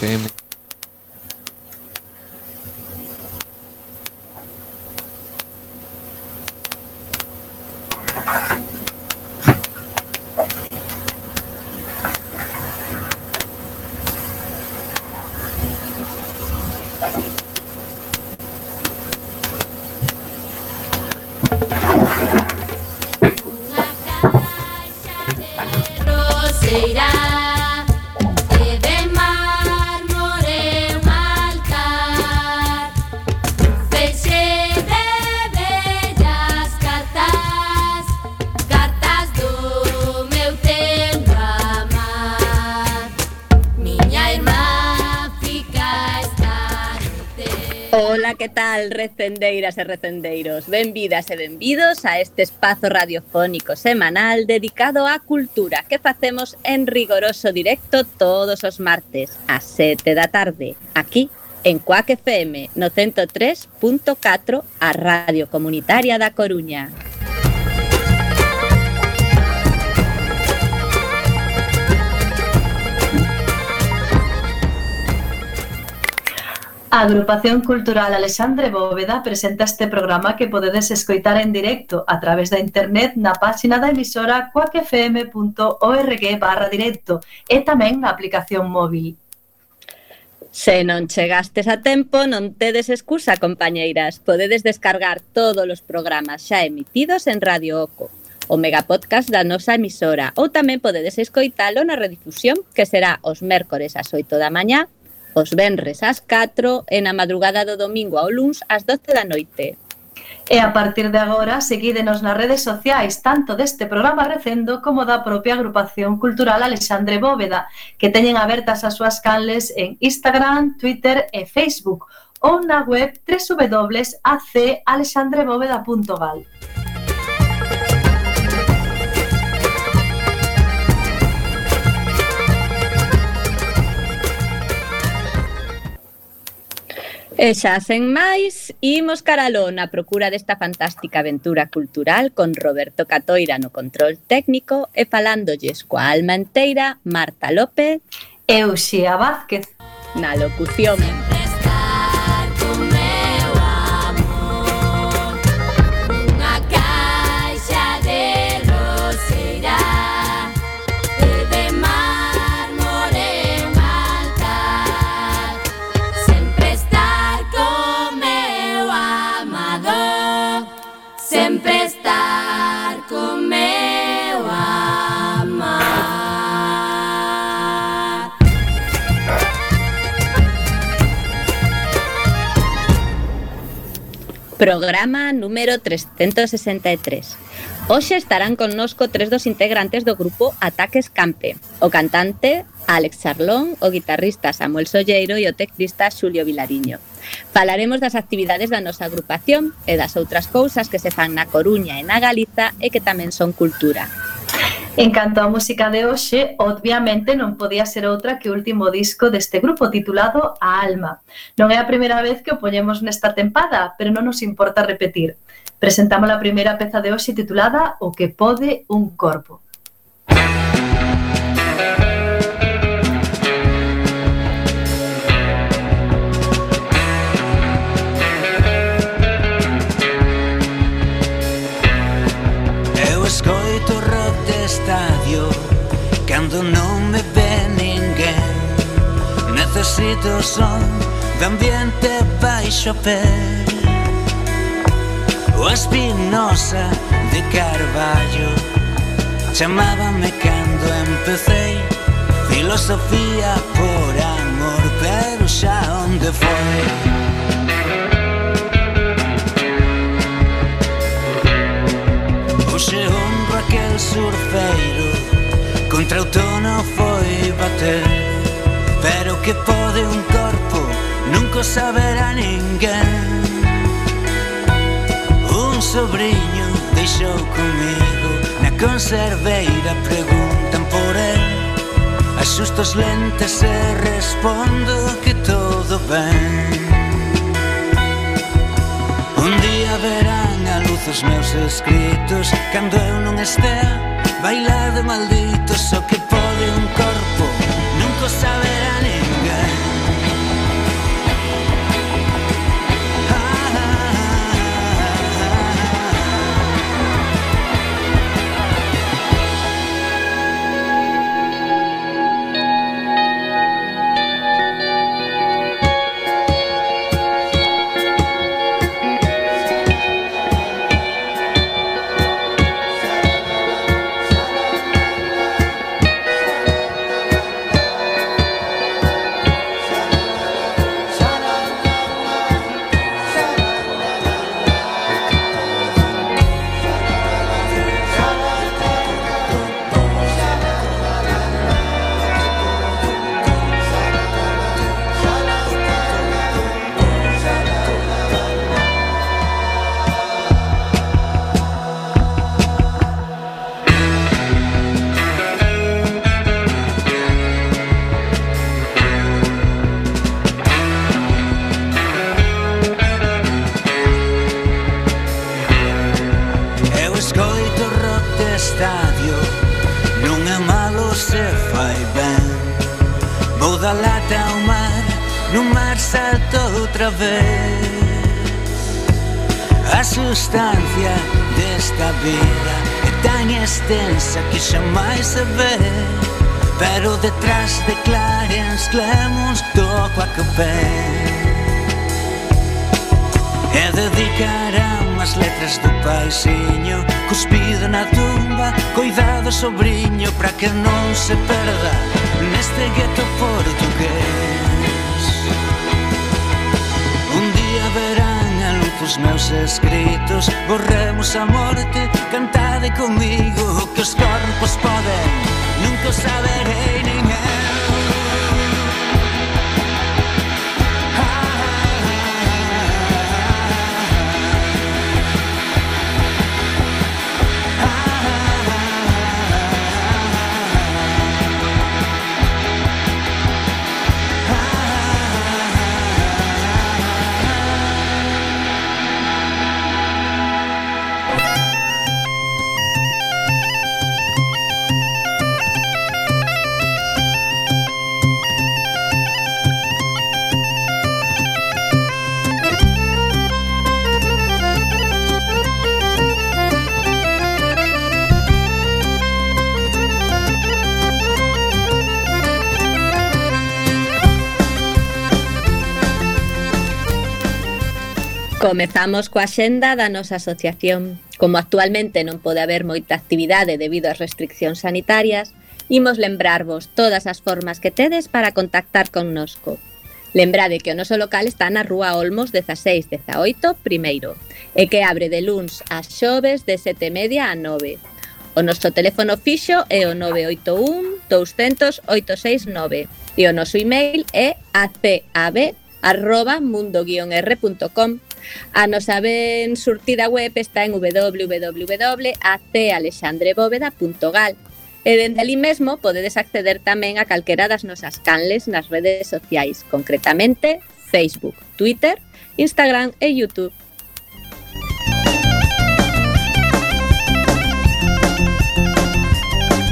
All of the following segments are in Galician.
game. tal, recendeiras e recendeiros? Benvidas e benvidos a este espazo radiofónico semanal dedicado á cultura que facemos en rigoroso directo todos os martes a 7 da tarde, aquí en Cuac FM no 103.4 a Radio Comunitaria da Coruña. A Agrupación Cultural Alexandre Bóveda presenta este programa que podedes escoitar en directo a través da internet na páxina da emisora coacfm.org barra directo e tamén na aplicación móvil. Se non chegastes a tempo, non tedes excusa, compañeiras. Podedes descargar todos os programas xa emitidos en Radio Oco, o megapodcast da nosa emisora, ou tamén podedes escoitalo na redifusión, que será os mércores ás 8 da mañá os venres ás 4 e na madrugada do domingo ao luns ás 12 da noite. E a partir de agora, seguídenos nas redes sociais tanto deste programa Recendo como da propia agrupación cultural Alexandre Bóveda, que teñen abertas as súas canles en Instagram, Twitter e Facebook ou na web www.acalexandrebóveda.gal. E xa sen máis, imos caraló na procura desta fantástica aventura cultural con Roberto Catoira no control técnico e falándolles coa alma enteira Marta López e Uxía Vázquez na locución. Sempre Programa número 363. Hoxe estarán connosco tres dos integrantes do grupo Ataques Campe, o cantante Alex Charlón, o guitarrista Samuel Solleiro e o teclista Xulio Vilariño. Falaremos das actividades da nosa agrupación e das outras cousas que se fan na Coruña e na Galiza e que tamén son cultura. En canto á música de hoxe, obviamente non podía ser outra que o último disco deste grupo titulado A Alma. Non é a primeira vez que o poñemos nesta tempada, pero non nos importa repetir. Presentamos a primeira peza de hoxe titulada O que pode un corpo. necesito o son de ambiente baixo pé O espinosa de Carballo Chamábame cando empecé Filosofía por amor Pero xa onde foi? Oxe honro aquel surfeiro Contra o tono foi bater. Pero que pode un corpo nunca saberá ninguén. Un sobrinho deixou comigo na conserveira preguntan por el. Asusto os lentes e respondo que todo ben. Un día verán a luz os meus escritos Cando eu non estea bailado maldito Só que pode un corpo Pocos saberán que non se perda neste gueto portugués. Un día verán a luz os meus escritos Borremos a morte, cantade comigo Que os corpos poden, nunca o saben Comezamos coa xenda da nosa asociación. Como actualmente non pode haber moita actividade debido ás restriccións sanitarias, imos lembrarvos todas as formas que tedes para contactar connosco. Lembrade que o noso local está na Rúa Olmos 16-18 primeiro e que abre de luns ás xoves de 7 media a 9. O noso teléfono fixo é o 981 200 869 e o noso email é acab.mundo-r.com A nosa ben surtida web está en www.acalexandrebóveda.gal e dende ali mesmo podedes acceder tamén a calquera das nosas canles nas redes sociais, concretamente Facebook, Twitter, Instagram e Youtube.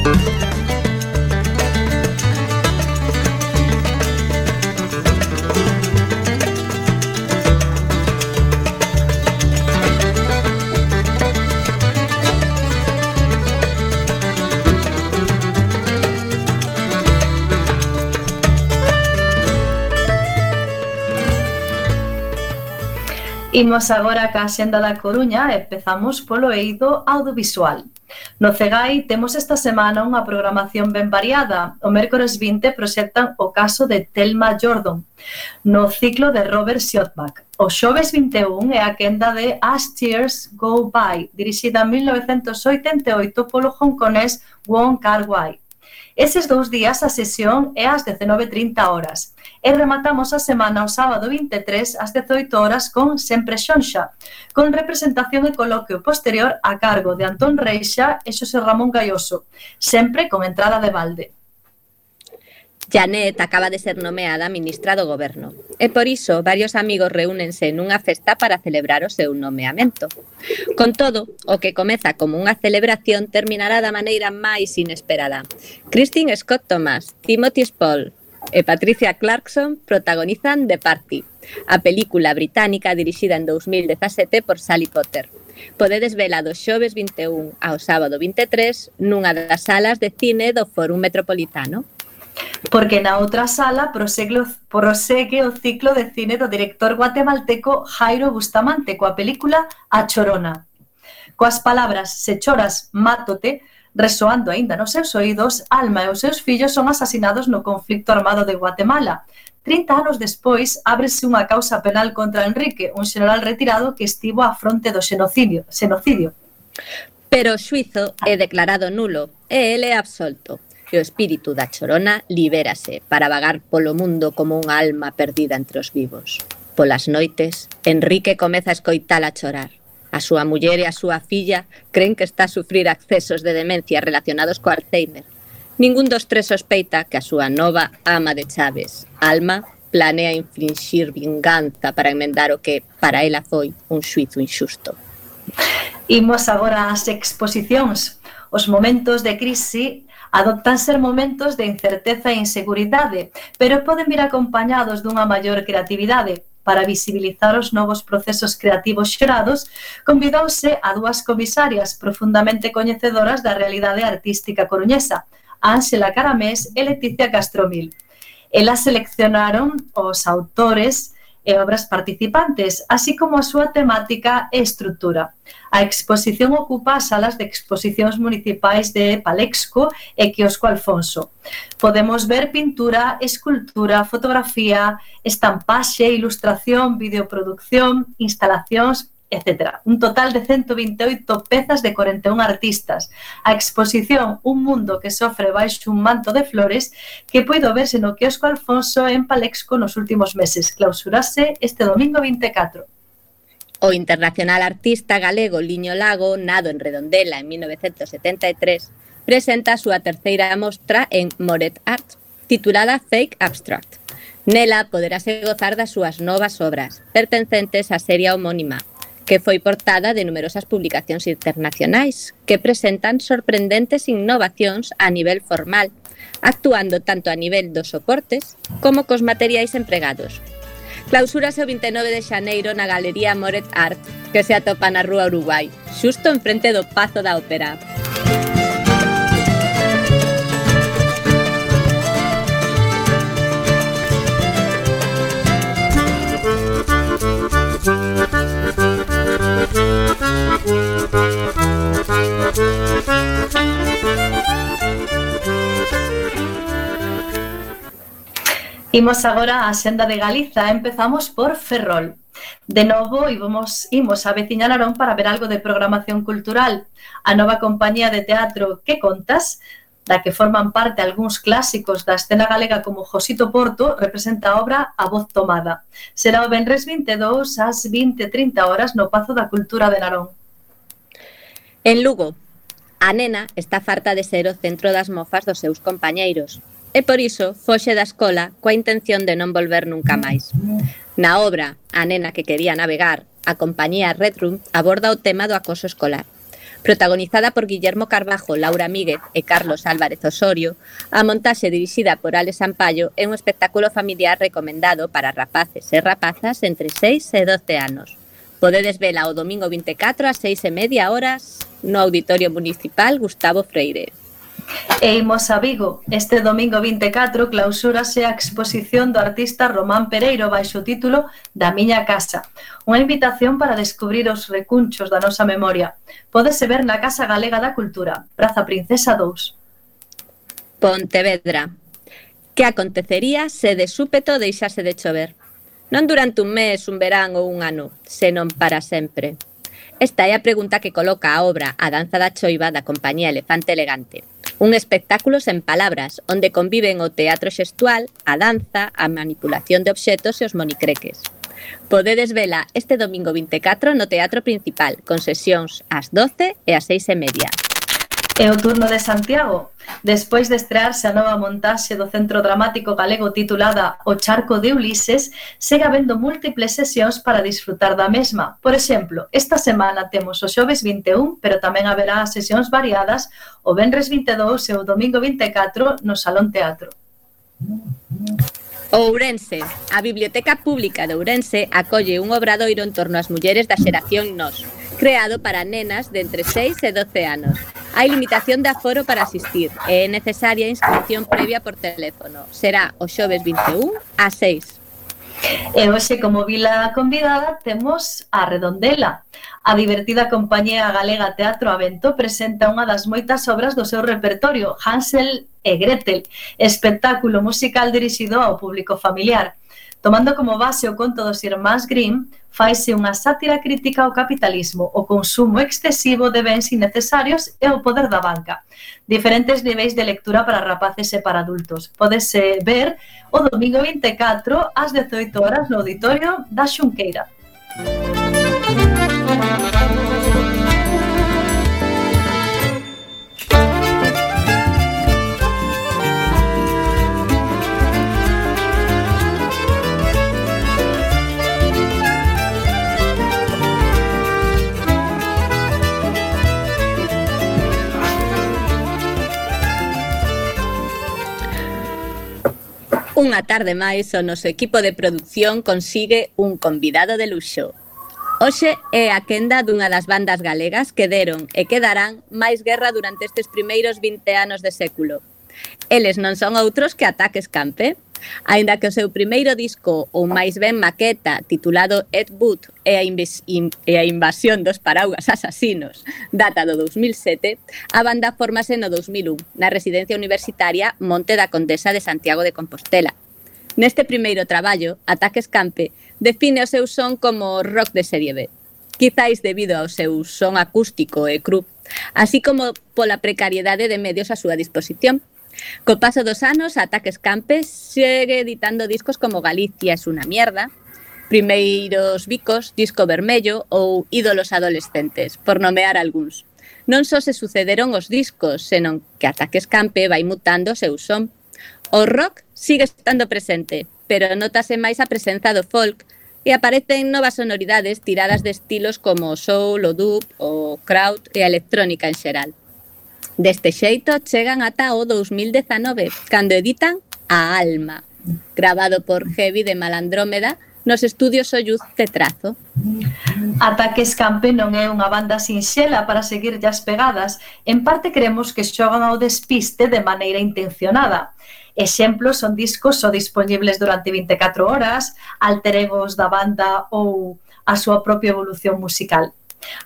thank you Imos agora ca xenda da Coruña e empezamos polo eido audiovisual. No CEGAI temos esta semana unha programación ben variada. O mércores 20 proxectan o caso de Telma Jordan no ciclo de Robert Siotmak. O xoves 21 é a quenda de As Tears Go By, dirixida en 1988 polo hongkonés Wong Kar-wai. Eses dous días a sesión é ás 19.30 horas e rematamos a semana o sábado 23 ás 18 horas con Sempre Xonxa, con representación e coloquio posterior a cargo de Antón Reixa e Xosé Ramón Gaioso, sempre con entrada de balde. Janet acaba de ser nomeada ministra do goberno e por iso varios amigos reúnense nunha festa para celebrar o seu nomeamento. Con todo, o que comeza como unha celebración terminará da maneira máis inesperada. Christine Scott Thomas, Timothy Spall, e Patricia Clarkson protagonizan The Party, a película británica dirixida en 2017 por Sally Potter. Podedes vela do xoves 21 ao sábado 23 nunha das salas de cine do Fórum Metropolitano porque na outra sala prosegue, prosegue o ciclo de cine do director guatemalteco Jairo Bustamante coa película A Chorona. Coas palabras Se choras, mátote, resoando aínda nos seus oídos, Alma e os seus fillos son asasinados no conflicto armado de Guatemala. 30 anos despois, ábrese unha causa penal contra Enrique, un xeneral retirado que estivo á fronte do xenocidio. xenocidio. Pero o xuizo é declarado nulo e ele é absolto e o espírito da Chorona libérase para vagar polo mundo como unha alma perdida entre os vivos. Polas noites, Enrique comeza a escoitala chorar. A súa muller e a súa filla creen que está a sufrir accesos de demencia relacionados co Alzheimer. Ningún dos tres sospeita que a súa nova ama de Chaves, Alma, planea infringir vinganza para enmendar o que para ela foi un xuizo inxusto. Imos agora ás exposicións. Os momentos de crise adoptan ser momentos de incerteza e inseguridade, pero poden vir acompañados dunha maior creatividade, para visibilizar os novos procesos creativos xerados, convidouse a dúas comisarias profundamente coñecedoras da realidade artística coruñesa, Ángela Caramés e Leticia Castromil. Elas seleccionaron os autores e obras participantes, así como a súa temática e estrutura. A exposición ocupa as salas de exposicións municipais de Palexco e Quiosco Alfonso. Podemos ver pintura, escultura, fotografía, estampaxe, ilustración, videoproducción, instalacións, etc. Un total de 128 pezas de 41 artistas. A exposición Un mundo que sofre baixo un manto de flores que puido verse no quiosco Alfonso en Palexco nos últimos meses. Clausurase este domingo 24. O internacional artista galego Liño Lago, nado en Redondela en 1973, presenta a súa terceira mostra en Moret Art, titulada Fake Abstract. Nela poderase gozar das súas novas obras, pertencentes á serie homónima, que foi portada de numerosas publicacións internacionais que presentan sorprendentes innovacións a nivel formal, actuando tanto a nivel dos soportes como cos materiais empregados. Clausúrase o 29 de xaneiro na Galería Moret Art, que se atopa na Rúa Uruguai, xusto enfrente do Pazo da Ópera. Imos agora á xenda de Galiza, empezamos por Ferrol. De novo, íbamos, imos a Veciña Narón para ver algo de programación cultural. A nova compañía de teatro Que Contas da que forman parte algúns clásicos da escena galega como Josito Porto, representa a obra A Voz Tomada. Será o Benres 22 ás 20.30 horas no Pazo da Cultura de Narón. En Lugo, a nena está farta de ser o centro das mofas dos seus compañeiros e por iso foxe da escola coa intención de non volver nunca máis. Na obra, a nena que quería navegar, a compañía Red Room aborda o tema do acoso escolar Protagonizada por Guillermo Carbajo, Laura Míguez e Carlos Álvarez Osorio, a montaxe dirixida por Alex Ampallo é un espectáculo familiar recomendado para rapaces e rapazas entre 6 e 12 anos. Podedes vela o domingo 24 ás 6 e media horas no Auditorio Municipal Gustavo Freire. E imos a Vigo. Este domingo 24 clausúrase a exposición do artista Román Pereiro baixo o título Da miña casa. Unha invitación para descubrir os recunchos da nosa memoria. Pódese ver na Casa Galega da Cultura, Praza Princesa 2. Pontevedra. Que acontecería se de súpeto deixase de chover? Non durante un mes, un verán ou un ano, senón para sempre. Esta é a pregunta que coloca a obra A danza da choiva da compañía Elefante Elegante, Un espectáculo sen palabras, onde conviven o teatro xestual, a danza, a manipulación de obxetos e os monicreques. Podedes vela este domingo 24 no Teatro Principal, con sesións ás 12 e ás 6 e media. É o turno de Santiago. Despois de estrearse a nova montaxe do Centro Dramático Galego titulada O Charco de Ulises, segue habendo múltiples sesións para disfrutar da mesma. Por exemplo, esta semana temos o xoves 21, pero tamén haberá sesións variadas o venres 22 e o domingo 24 no Salón Teatro. Ourense. A Biblioteca Pública de Ourense acolle un obradoiro en torno ás mulleres da xeración Nos, creado para nenas de entre 6 e 12 anos. Hai limitación de aforo para asistir eh, e é necesaria inscripción previa por teléfono. Será o xoves 21 a 6. E hoxe, como vila convidada, temos a Redondela. A divertida compañía galega Teatro Avento presenta unha das moitas obras do seu repertorio, Hansel e Gretel, espectáculo musical dirixido ao público familiar. Tomando como base o conto dos irmáns Grimm, faise unha sátira crítica ao capitalismo, o consumo excesivo de bens innecesarios e o poder da banca. Diferentes niveis de lectura para rapaces e para adultos. Podese ver o domingo 24 ás 18 horas no auditorio da Xunqueira. Música Unha tarde máis o noso equipo de produción consigue un convidado de luxo. Hoxe é a quenda dunha das bandas galegas que deron e que darán máis guerra durante estes primeiros 20 anos de século. Eles non son outros que Ataque Escampe, Ainda que o seu primeiro disco, ou máis ben maqueta, titulado Ed Wood e a, e a invasión dos paraugas asasinos, data do 2007, a banda formase no 2001, na residencia universitaria Monte da Condesa de Santiago de Compostela. Neste primeiro traballo, Ataques Campe define o seu son como rock de serie B, quizáis debido ao seu son acústico e cru, así como pola precariedade de medios a súa disposición, Co paso dos anos, Ataques Campes segue editando discos como Galicia es unha mierda, Primeiros Bicos, Disco Vermello ou Ídolos Adolescentes, por nomear algúns. Non só se sucederon os discos, senón que Ataques Campe vai mutando o seu son. O rock sigue estando presente, pero notase máis a presenza do folk e aparecen novas sonoridades tiradas de estilos como o soul, o dub, o crowd e a electrónica en xeral. Deste xeito chegan ata o 2019, cando editan A Alma, grabado por Heavy de Malandrómeda nos estudios Soyuz de Trazo. Ataque Escampe non é unha banda sinxela para seguir as pegadas, en parte creemos que xogan ao despiste de maneira intencionada. Exemplos son discos só dispoñibles durante 24 horas, alter egos da banda ou a súa propia evolución musical.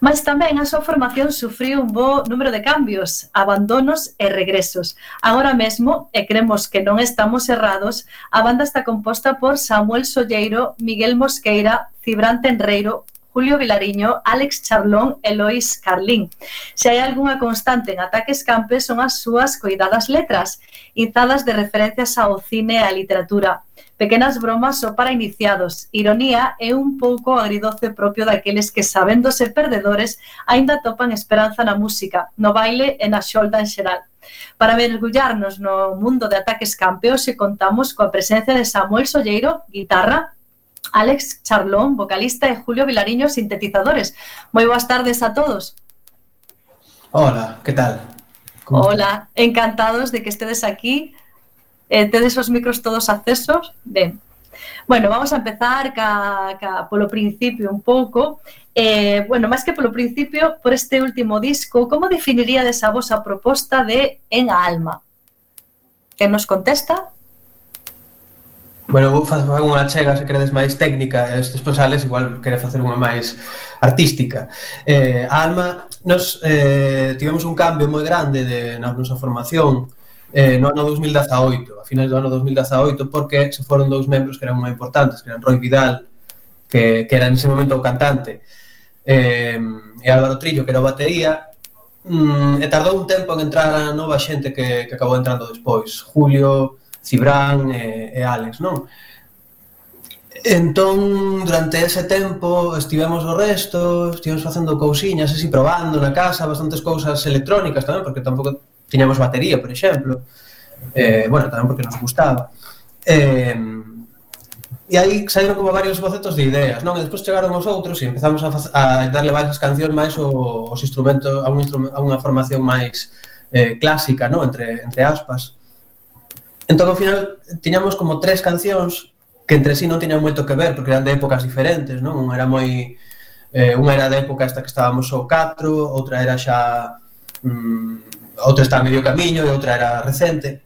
Mas tamén a súa formación sufriu un bo número de cambios, abandonos e regresos. Agora mesmo, e cremos que non estamos errados, a banda está composta por Samuel Solleiro, Miguel Mosqueira, Cibran Tenreiro, Julio Vilariño, Alex Charlón e Lois Carlín. Se hai algunha constante en Ataques Campe son as súas coidadas letras, izadas de referencias ao cine e á literatura. Pequenas bromas só para iniciados. Ironía é un pouco agridoce propio daqueles que, sabéndose perdedores, aínda topan esperanza na música, no baile e na xolda en xeral. Para mergullarnos no mundo de ataques campeos e contamos coa presencia de Samuel Solleiro, guitarra, Alex Charlón, vocalista, e Julio Vilariño, sintetizadores. Moi boas tardes a todos. Hola, que tal? Hola, encantados de que estedes aquí eh, tedes os micros todos accesos? Ben. Bueno, vamos a empezar ca, ca polo principio un pouco. Eh, bueno, máis que polo principio, por este último disco, como definiríades a vosa proposta de En a Alma? Que nos contesta? Bueno, vou facer unha chega, se queredes, máis técnica, estes posales igual quere facer unha máis artística. Eh, a Alma, nos eh, tivemos un cambio moi grande de, na nosa formación, eh, no ano 2018, a finais do ano 2018, porque se foron dous membros que eran moi importantes, que eran Roy Vidal, que, que era nese momento o cantante, eh, e Álvaro Trillo, que era o batería, mm, e tardou un tempo en entrar a nova xente que, que acabou entrando despois, Julio, Cibrán e, e Alex, non? Entón, durante ese tempo estivemos o resto, estivemos facendo cousiñas, así probando na casa, bastantes cousas electrónicas tamén, porque tampouco tiñamos batería, por exemplo, eh, bueno, tamén porque nos gustaba. Eh, e aí saíron como varios bocetos de ideas, non? E despois chegaron os outros e empezamos a, a darle varias cancións máis o, os instrumentos a, un instrumento, a unha formación máis eh, clásica, non? Entre, entre aspas. Entón, ao final, tiñamos como tres cancións que entre sí non tiñan moito que ver, porque eran de épocas diferentes, non? Unha era moi... Eh, unha era da época esta que estábamos o 4, outra era xa mm, outra está a medio camiño e outra era recente.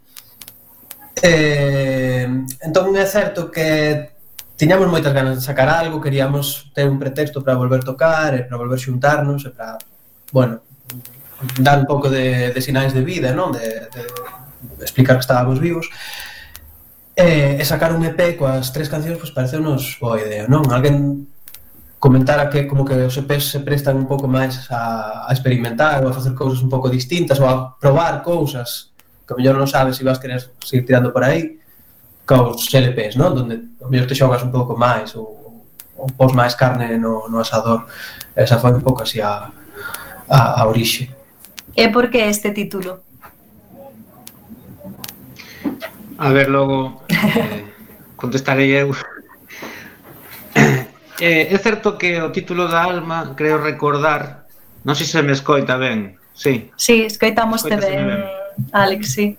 Eh, entón é certo que tiñamos moitas ganas de sacar algo, queríamos ter un pretexto para volver tocar, e para volver xuntarnos, e para, bueno, dar un pouco de, de sinais de vida, non? De, de explicar que estábamos vivos. Eh, e sacar un EP coas tres cancións, pois pues, pareceu-nos boa idea, non? Alguén comentara que como que os EPs se prestan un pouco máis a, a experimentar ou a facer cousas un pouco distintas ou a probar cousas que mellor non sabes se si vas querer seguir tirando por aí cos LPs, non? Donde o mellor te xogas un pouco máis ou, ou pos máis carne no, no asador. Esa foi un pouco así a, a, a orixe. E por que este título? A ver, logo eh, contestarei eu. Eh, é certo que o título da alma, creo recordar, non sei se me escoita ben, sí. Sí, escoitamos te ben, ben, Alex, sí.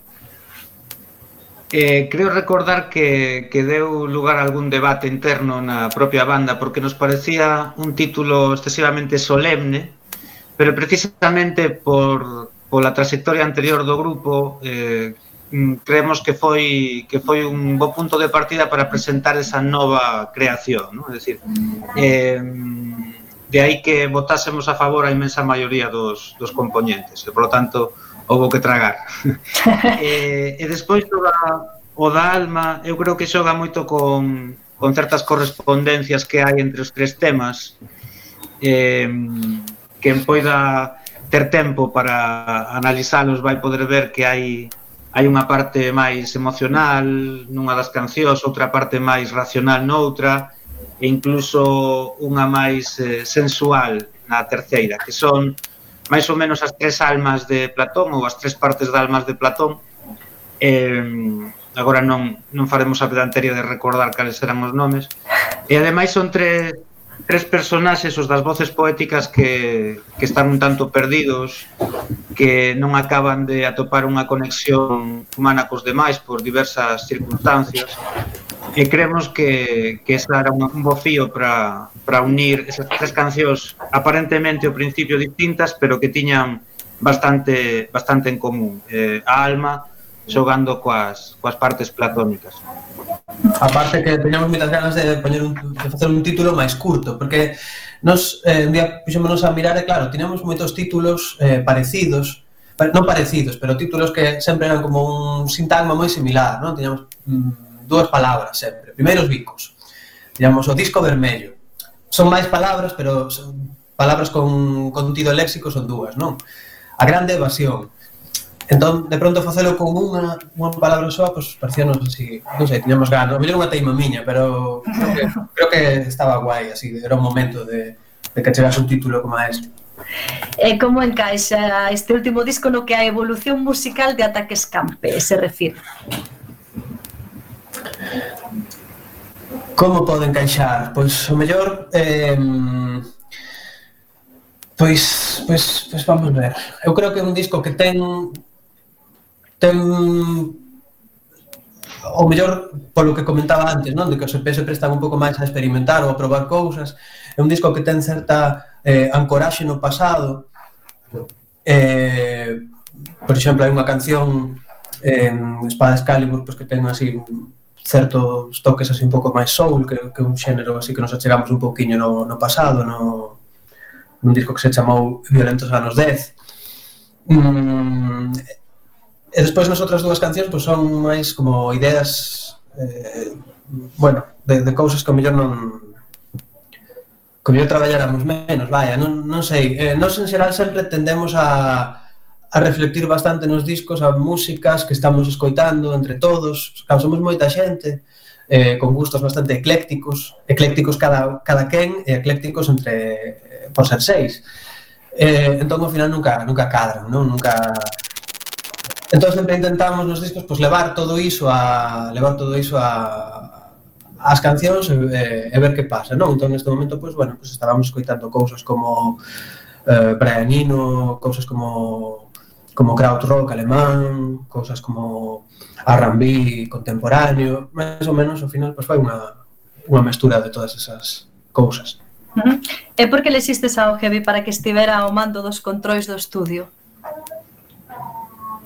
Eh, creo recordar que, que deu lugar a algún debate interno na propia banda porque nos parecía un título excesivamente solemne pero precisamente por, pola trayectoria anterior do grupo eh, Mm, creemos que foi que foi un bo punto de partida para presentar esa nova creación, ¿no? É dicir, eh, de aí que votásemos a favor a inmensa maioría dos, dos componentes, e, por lo tanto, houve que tragar. eh, e despois o da, o da alma, eu creo que xoga moito con, con certas correspondencias que hai entre os tres temas, eh, quen poida ter tempo para analizalos vai poder ver que hai hai unha parte máis emocional nunha das cancións, outra parte máis racional noutra, e incluso unha máis eh, sensual na terceira, que son máis ou menos as tres almas de Platón ou as tres partes de almas de Platón. Eh, agora non non faremos a pedantería de recordar cales eran os nomes. E ademais son tres tres personaxes os das voces poéticas que, que están un tanto perdidos, que non acaban de atopar unha conexión humana cos demais por diversas circunstancias. E creemos que, que esa era un, un bofío para, para unir esas tres cancións aparentemente ao principio distintas, pero que tiñan bastante bastante en común. Eh, a alma xogando coas, coas partes platónicas. Aparte que teñamos moitas ganas de, poñer un, de facer un título máis curto, porque nos eh, un día puxémonos a mirar e claro, tiñamos moitos títulos eh, parecidos, non parecidos, pero títulos que sempre eran como un sintagma moi similar, non? Tiñamos mm, dúas palabras sempre. Primeiro os bicos. Tiñamos o disco vermello. Son máis palabras, pero son palabras con contido léxico son dúas, non? A grande evasión, Entón, de pronto facelo con unha, unha palabra soa, pois pues, parecíanos así, non sei, tiñamos ganas. Mellor unha teima miña, pero creo que, creo que estaba guai, así, era un momento de, de que chegase un título como este. E como encaixa este último disco no que a evolución musical de Ataques Campe, se refire? Como pode encaixar? Pois o mellor eh, Pois, pois, pois vamos ver. Eu creo que é un disco que ten ten o mellor polo que comentaba antes, non? De que os EPs prestan un pouco máis a experimentar ou a probar cousas. É un disco que ten certa eh, ancoraxe no pasado. Eh, por exemplo, hai unha canción en eh, Espada Excalibur pois que ten así certos toques así un pouco máis soul, que, que un xénero así que nos achegamos un pouquiño no, no pasado, no, nun disco que se chamou Violentos anos 10. Mm, E despois nas outras dúas cancións pois, son máis como ideas eh, bueno, de, de cousas que o mellor non que o mellor traballáramos menos, vaya, non, non sei, eh, nós en xeral sempre tendemos a a reflectir bastante nos discos, a músicas que estamos escoitando entre todos, claro, somos moita xente, eh, con gustos bastante eclécticos, eclécticos cada, cada quen e eclécticos entre, eh, por ser seis. Eh, entón, ao final, nunca, nunca cadran, non? Nunca, Entón sempre intentamos nos discos pois levar todo iso a levar todo iso a as cancións e, e ver que pasa, non? Entón neste momento pois bueno, pois estábamos escoitando cousas como eh, Brian Eno, cousas como como crowd rock alemán, cousas como R&B contemporáneo, máis ou menos ao final pois foi unha unha mestura de todas esas cousas. Uh -huh. E por que le lexistes ao Heavy para que estivera ao mando dos controis do estudio?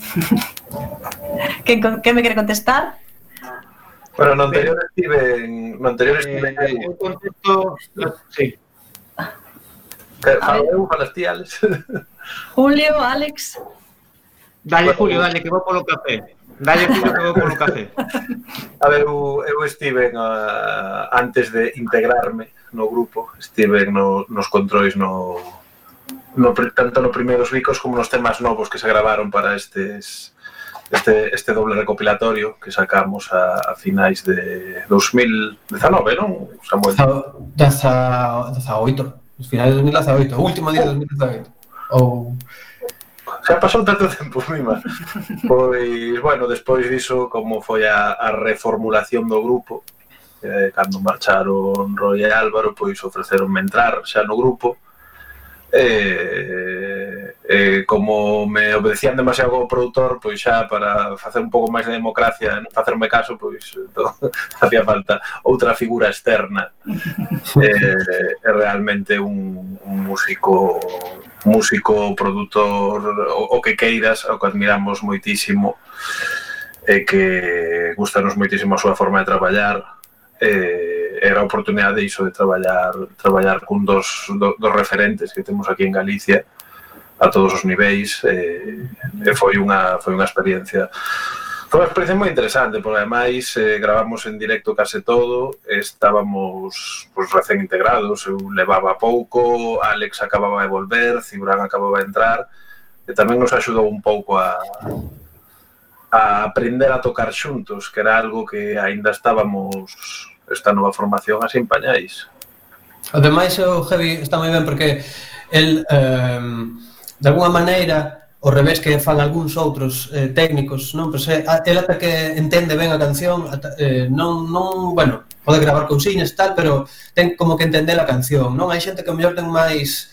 que, que me quere contestar? Bueno, no anterior estive No anterior estive Eh, un contexto... Sí. Falou, falaste, Alex. Julio, Alex... Dalle, Julio, eh. dalle, que vou polo café. Dalle, Julio, que vou polo café. A ver, eu, eu estive uh, antes de integrarme no grupo, estive no, nos controis no, no, tanto no primeiros bicos como nos temas novos que se gravaron para estes este, este doble recopilatorio que sacamos a, a finais de 2019, non? Samuel? 18, finais de 2018, o último día de 2018. Ou... Xa pasou tanto tempo, mima. pois, bueno, despois diso, como foi a, a reformulación do grupo, eh, cando marcharon Roy e Álvaro, pois ofreceronme entrar xa no grupo, eh, eh, como me obedecían demasiado o produtor, pois xa para facer un pouco máis de democracia, non facerme caso, pois eh, todo, había falta outra figura externa. eh, é realmente un, un músico músico, produtor, o, o que queiras, o que admiramos moitísimo e que gustanos moitísimo a súa forma de traballar, eh, era a oportunidade iso de traballar traballar cun dos, do, dos referentes que temos aquí en Galicia a todos os niveis eh, e foi unha foi unha experiencia Foi unha experiencia moi interesante, porque ademais eh, gravamos en directo case todo, estábamos pues, recén integrados, eu levaba pouco, Alex acababa de volver, Cibrán acababa de entrar, e tamén nos axudou un pouco a, a aprender a tocar xuntos, que era algo que aínda estábamos esta nova formación así empañáis. Ademais, eh, o Javi está moi ben porque el, eh, de alguna maneira, o revés que fan algúns outros eh, técnicos, non? Pois é, eh, el ata que entende ben a canción, ata, eh, non, non, bueno, pode gravar consignas tal, pero ten como que entender a canción, non? Hai xente que mellor ten máis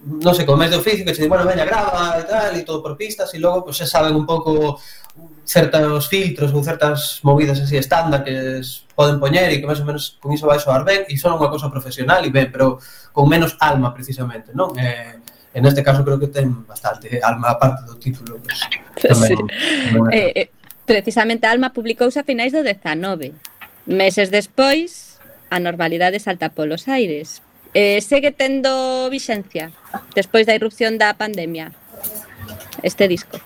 non sei, como máis de oficio que se di, bueno, veña, grava e tal, e todo por pistas, e logo, pois, se saben un pouco certos filtros ou certas movidas así estándar que poden poñer e que máis ou menos con iso vai soar ben e son unha cosa profesional e ben, pero con menos alma precisamente, non? Eh, en este caso creo que ten bastante alma aparte do título, pues, tamén, sí. tamén eh, eh, precisamente Alma publicouse a finais do 19. Meses despois, a normalidade salta polos aires. Eh, segue tendo vixencia despois da irrupción da pandemia este disco.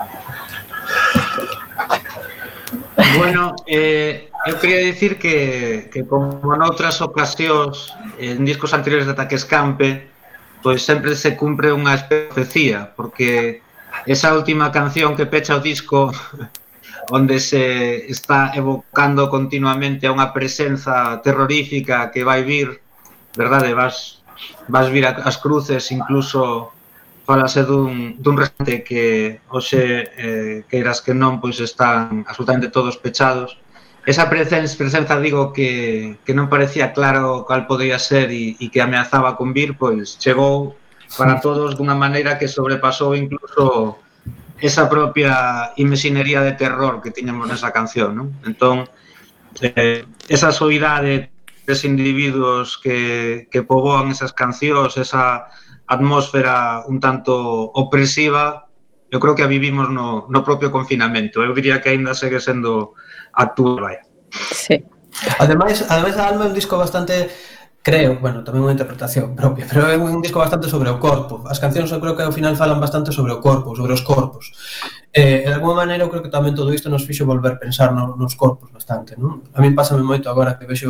Bueno, eh, eu quería dicir que, que como noutras ocasións, en discos anteriores de Ataque Escampe, pois sempre se cumpre unha profecía, porque esa última canción que pecha o disco onde se está evocando continuamente a unha presenza terrorífica que vai vir, verdade, vas vas vir as cruces incluso falase dun, dun restaurante que hoxe, eh, queiras que non, pois están absolutamente todos pechados. Esa presenza, presenza digo, que, que non parecía claro cal podía ser e, e que ameazaba con vir, pois chegou para todos dunha maneira que sobrepasou incluso esa propia imexinería de terror que tiñamos nesa canción, non? Entón, eh, esa soidade des individuos que, que poboan esas cancións, esa atmósfera un tanto opresiva, eu creo que a vivimos no, no propio confinamento. Eu diría que aínda segue sendo actual, vaya. Sí. Ademais, ademais a Alma é un disco bastante creo, bueno, tamén unha interpretación propia, pero é un disco bastante sobre o corpo. As cancións eu creo que ao final falan bastante sobre o corpo, sobre os corpos. Eh, de alguma maneira eu creo que tamén todo isto nos fixo volver a pensar no, nos corpos bastante, non? A min pásame moito agora que vexo,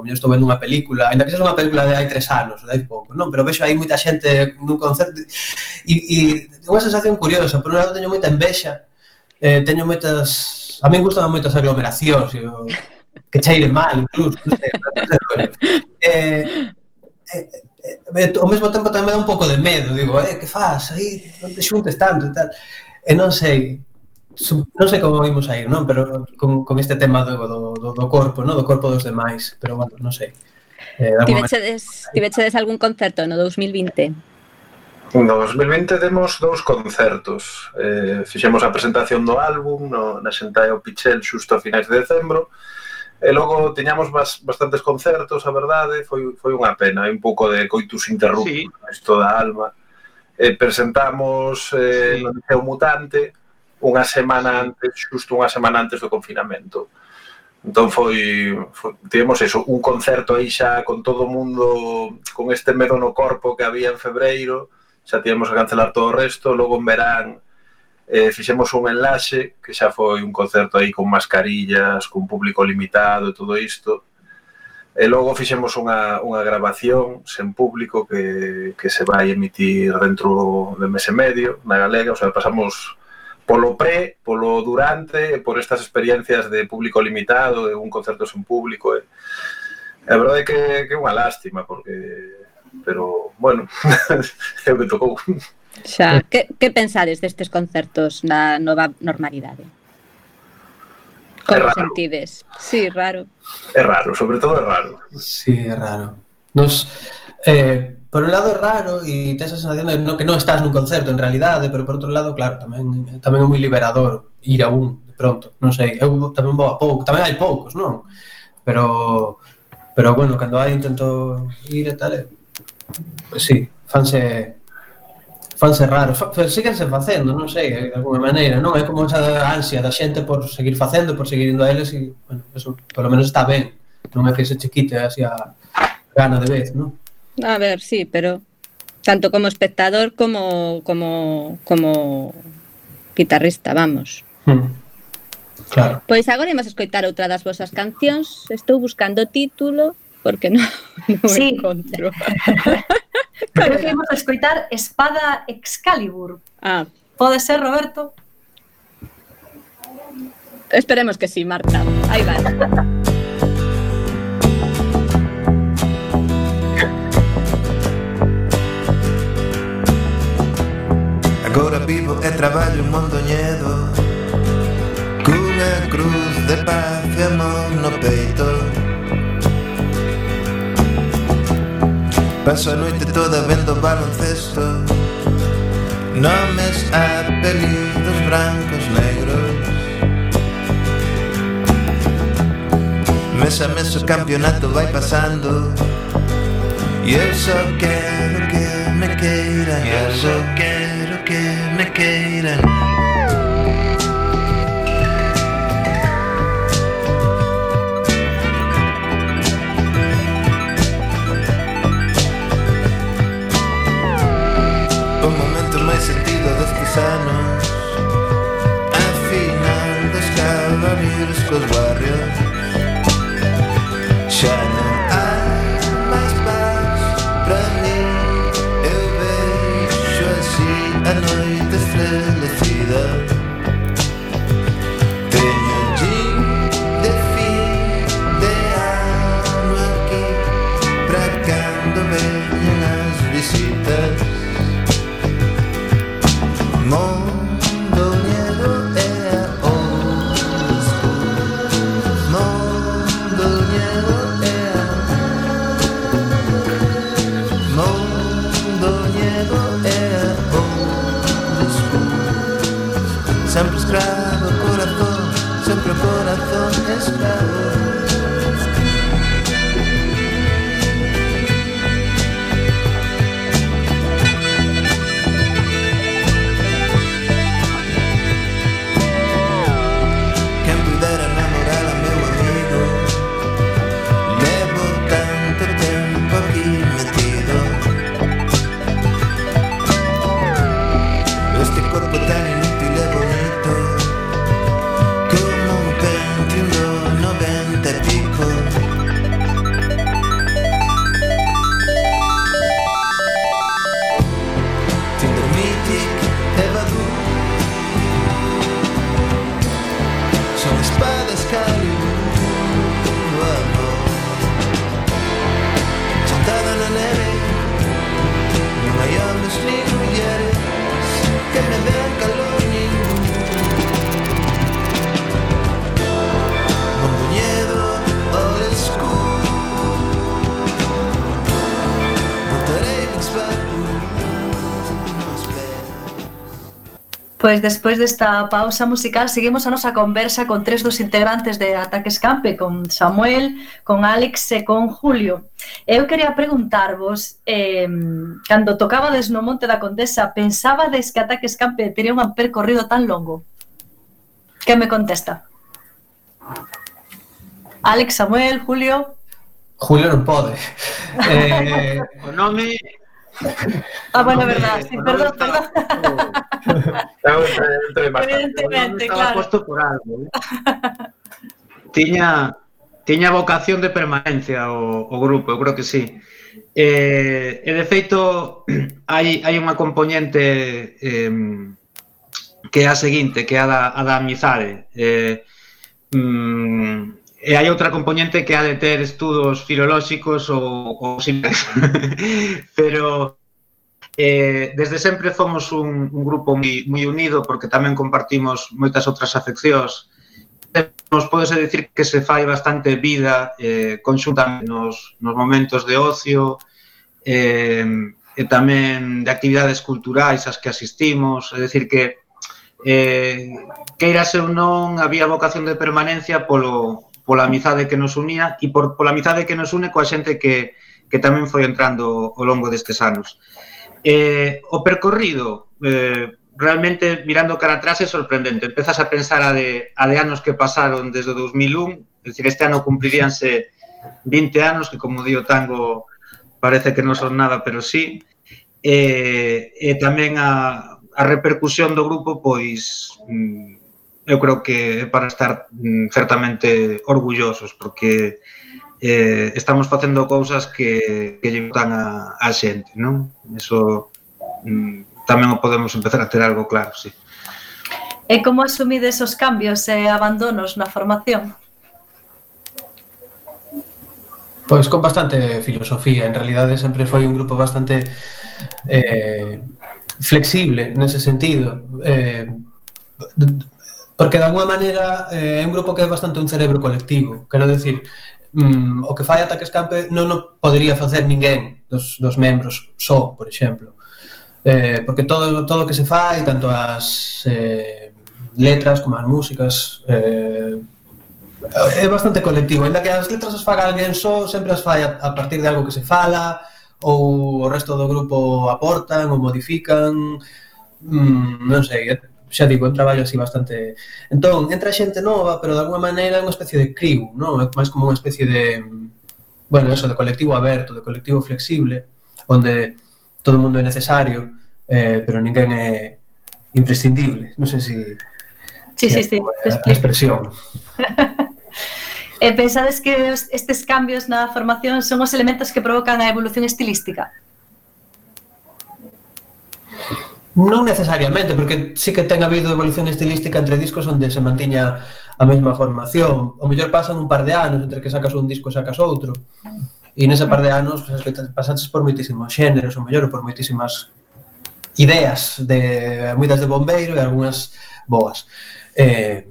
eu estou vendo unha película, ainda que sexa unha película de hai tres anos, de hai pouco, non? Pero vexo aí moita xente nun concerto e, e unha sensación curiosa, por un lado teño moita envexa, eh, teño moitas... A min gustan moitas aglomeracións, eu, que cheire mal, incluso. Non sei, eh, eh, eh, eh ao mesmo tempo tamén me dá un pouco de medo, digo, eh, que faz aí, non te xuntes tanto e tal. Eh, e non sei, non sei como vimos a ir, non? Pero con, con este tema do, do, do, do corpo, non? Do corpo dos demais, pero bueno, non sei. Eh, tivechedes, tivechedes algún concerto no 2020? No 2020 demos dous concertos. Eh, fixemos a presentación do álbum no, na Xentaia o Pichel xusto a finais de decembro E logo teñamos bas, bastantes concertos, a verdade, foi, foi unha pena, un pouco de coitus interruptus, sí. isto da alma. Eh, presentamos eh, sí. no Liceo Mutante unha semana antes, xusto unha semana antes do confinamento. Entón foi, foi tivemos eso, un concerto aí xa con todo o mundo con este medo no corpo que había en febreiro, xa tivemos que cancelar todo o resto, logo en verán eh, fixemos un enlaxe que xa foi un concerto aí con mascarillas, con público limitado e todo isto. E logo fixemos unha, unha grabación sen público que, que se vai emitir dentro de mes e medio na Galega, o sea, pasamos polo pre, polo durante e por estas experiencias de público limitado de un concerto sen público eh. e, e a verdade é que, que é unha lástima porque pero, bueno, é o que tocou Xa, eh. que, que pensades destes concertos na nova normalidade? Como sentides? Sí, raro. É raro, sobre todo é raro. Sí, é raro. Nos, eh, por un lado é raro e tes a sensación de no, que non estás nun concerto en realidade, pero por outro lado, claro, tamén tamén é moi liberador ir a un de pronto, non sei, eu tamén vou a pouco, tamén hai poucos, non? Pero pero bueno, cando hai intento ir e tal, eh, pues sí, fanse fanse raros, síganse facendo, non sei, de alguma maneira, non? É como esa ansia da xente por seguir facendo, por seguir indo a eles e, bueno, eso polo menos está ben, non é que se che quite así a gana de vez, non? A ver, sí, pero tanto como espectador como como como guitarrista, vamos. Hmm. Claro. Pois agora imos escoitar outra das vosas cancións. Estou buscando o título porque non, non sí. encontro. Creo que imos escoitar Espada Excalibur. Ah. Pode ser, Roberto? Esperemos que sí, Marta. Aí va. Agora vivo e traballo en Mondoñedo Cunha cruz de paz e amor no peito Paso a noite toda vendo baloncesto. Nomes, apelidos, brancos, negros. Mes a mes o campeonato vai pasando. E eu só quero que me queiran Eu só quero que me queiran dos anos A final dos cabaleiros cos barrios, xa non corazón esclavo. Pois despois desta pausa musical seguimos a nosa conversa con tres dos integrantes de Ataque Escampe, con Samuel, con Alex e con Julio. Eu quería preguntarvos, eh, cando tocabades no Monte da Condesa, pensabades que Ataque Escampe tería un percorrido tan longo? Que me contesta? Alex, Samuel, Julio... Julio non pode. eh, o nome ah, bueno, verdad, sí, perdón, perdón. Estaba Evidentemente, claro. puesto por algo. Eh? tiña, tiña vocación de permanencia o, o grupo, eu creo que sí. Eh, e de feito hai, hai unha componente eh, que é a seguinte, que é a da, a da amizade. Eh, mm, E hai outra componente que ha de ter estudos filolóxicos ou, ou simples. Pero eh, desde sempre fomos un, un grupo moi, moi unido porque tamén compartimos moitas outras afeccións. Nos podese decir que se fai bastante vida eh, conxuntamente nos, nos momentos de ocio, eh, e tamén de actividades culturais as que asistimos, é dicir que eh, queirase ou non había vocación de permanencia polo, pola amizade que nos unía e por, pola amizade que nos une coa xente que, que tamén foi entrando ao longo destes anos. Eh, o percorrido, eh, realmente mirando cara atrás é sorprendente. Empezas a pensar a de, a de anos que pasaron desde 2001, é dicir, este ano cumpliríanse 20 anos, que como dio tango parece que non son nada, pero sí. E, e tamén a, a repercusión do grupo, pois, mm, eu creo que para estar mm, certamente orgullosos porque eh, estamos facendo cousas que, que lle botan a, a xente, non? Eso mm, tamén o podemos empezar a ter algo claro, sí. E como asumides esos cambios e abandonos na formación? Pois con bastante filosofía, en realidade sempre foi un grupo bastante eh, flexible nese sentido. Eh, Porque de alguma maneira eh, é un grupo que é bastante un cerebro colectivo. Quero decir, mm, o que fai Ataque Escape non o podería facer ninguén dos, dos membros só, por exemplo. Eh, porque todo, todo o que se fai, tanto as eh, letras como as músicas, eh, é bastante colectivo. Ainda que as letras as faga alguén só, sempre as fai a, a partir de algo que se fala, ou o resto do grupo aportan ou modifican, mm, non sei, xa digo, un traballo así bastante... Entón, entra xente nova, pero de alguma maneira é unha especie de crew, non? É máis como unha especie de... Bueno, eso, de colectivo aberto, de colectivo flexible, onde todo o mundo é necesario, eh, pero ninguén é imprescindible. Non sei se... Sí, sí, sí, a, a expresión. e pensades que estes cambios na formación son os elementos que provocan a evolución estilística? Non necesariamente, porque sí que ten habido evolución estilística entre discos onde se mantiña a mesma formación. O mellor pasan un par de anos entre que sacas un disco e sacas outro. E nese par de anos pues, que pasaches por moitísimos xéneros, o mellor por moitísimas ideas de moitas de bombeiro e algunhas boas. Eh,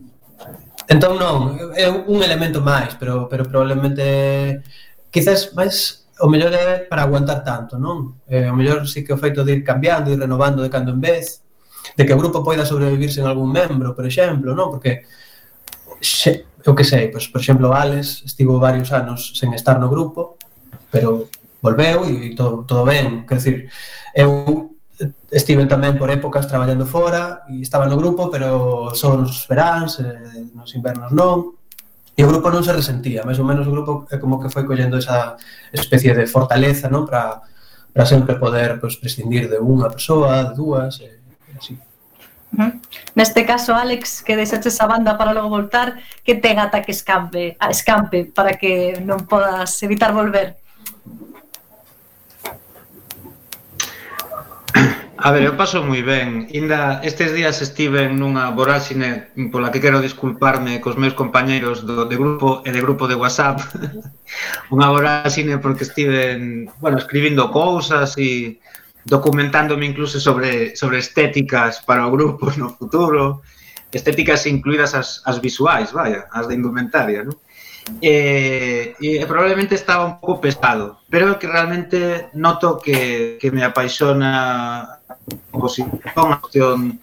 entón non, é un elemento máis, pero pero probablemente quizás máis o mellor é para aguantar tanto, non? Eh, o mellor sí que o feito de ir cambiando e renovando de cando en vez, de que o grupo poida sobrevivir sen algún membro, por exemplo, non? Porque xe, eu que sei, pois, por exemplo, Alex estivo varios anos sen estar no grupo, pero volveu e todo, todo ben, quer dizer, eu estive tamén por épocas traballando fora e estaba no grupo, pero só nos veráns, eh, nos invernos non, E o grupo non se resentía, máis ou menos o grupo é como que foi collendo esa especie de fortaleza, non, para para sempre poder pois, prescindir de unha persoa, de dúas, e, e así. Uh -huh. Neste caso, Alex, que deixaches a banda para logo voltar, que te gata que escampe, a escampe para que non podas evitar volver? A ver, eu paso moi ben. Inda estes días estive nunha voráxine pola que quero disculparme cos meus compañeiros do, de grupo e de grupo de WhatsApp. Unha voráxine porque estive, bueno, escribindo cousas e documentándome incluso sobre, sobre estéticas para o grupo no futuro, estéticas incluídas as, as visuais, vaya, as de indumentaria, non? E, e probablemente estaba un pouco pesado, pero que realmente noto que, que me apaixona composición, a opción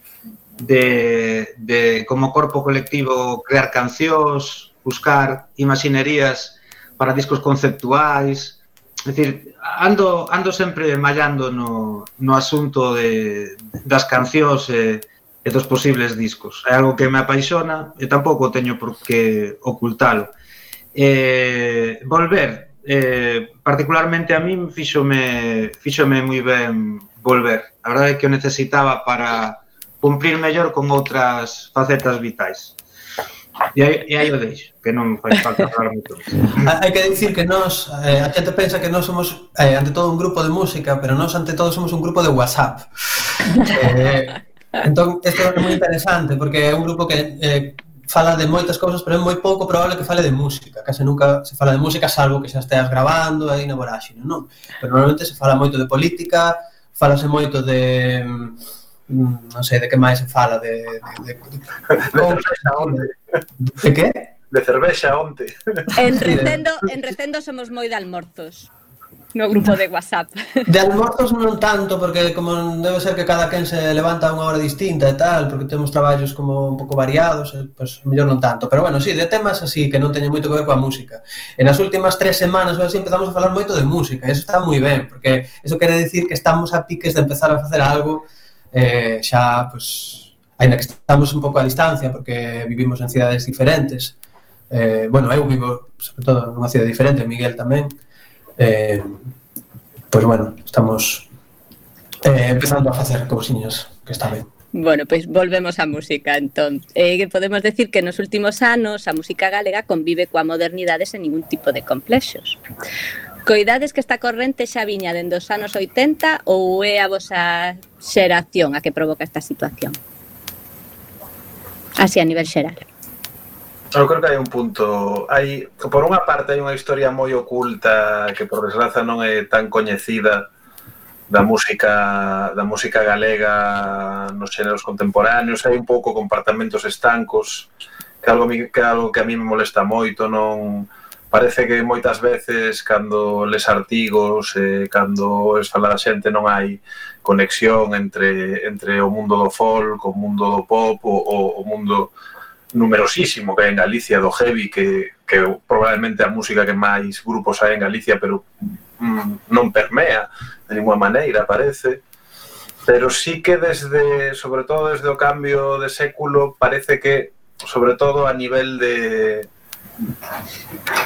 de, de como corpo colectivo crear cancións, buscar imaxinerías para discos conceptuais, é dicir, ando, ando sempre mallando no, no asunto de, das cancións e, e dos posibles discos. É algo que me apaixona e tampouco teño por que ocultalo. Eh, volver, eh, particularmente a min fíxome, fíxome moi ben volver. A verdade é que o necesitaba para cumprir mellor con outras facetas vitais. E aí, e aí o deixo, que non fai falta falar moito. Hai que dicir que nós, eh, a xente pensa que nós somos eh, ante todo un grupo de música, pero nós ante todo somos un grupo de WhatsApp. eh, entón, isto é moi interesante, porque é un grupo que eh, fala de moitas cousas, pero é moi pouco probable que fale de música. Case nunca se fala de música, salvo que xa esteas grabando aí na voráxine, non? Pero normalmente se fala moito de política, falase moito de mm, non sei de que máis se fala de de, de, de, de, onte. De que? De cervexa onte. En recendo, en recendo somos moi de almorzos no grupo de WhatsApp. De almorzos non tanto, porque como debe ser que cada quen se levanta a unha hora distinta e tal, porque temos traballos como un pouco variados, e, pues, mellor non tanto. Pero bueno, sí, de temas así que non teñen moito que ver coa música. E nas últimas tres semanas así empezamos a falar moito de música, e eso está moi ben, porque eso quere decir que estamos a piques de empezar a facer algo eh, xa, pues, ainda que estamos un pouco a distancia, porque vivimos en cidades diferentes, Eh, bueno, eu vivo, sobre todo, nunha cidade diferente, Miguel tamén, eh, pois bueno, estamos eh, empezando a facer cousiñas que está ben. Bueno, pois volvemos á música, entón. Eh, podemos decir que nos últimos anos a música galega convive coa modernidade sen ningún tipo de complexos. Coidades que esta corrente xa viña dende os anos 80 ou é a vosa xeración a que provoca esta situación? Así a nivel xeral. Eu creo que hai un punto hai, Por unha parte hai unha historia moi oculta Que por desgraza non é tan coñecida da música da música galega nos xéneros contemporáneos hai un pouco compartamentos estancos que algo que algo que a mí me molesta moito non parece que moitas veces cando les artigos eh, cando es fala a xente non hai conexión entre entre o mundo do folk o mundo do pop o, o, o mundo numerosísimo que hai en Galicia do heavy que, que probablemente a música que máis grupos hai en Galicia pero mm, non permea de ninguna maneira parece. Pero sí que desde sobre todo desde o cambio de século parece que sobre todo a nivel de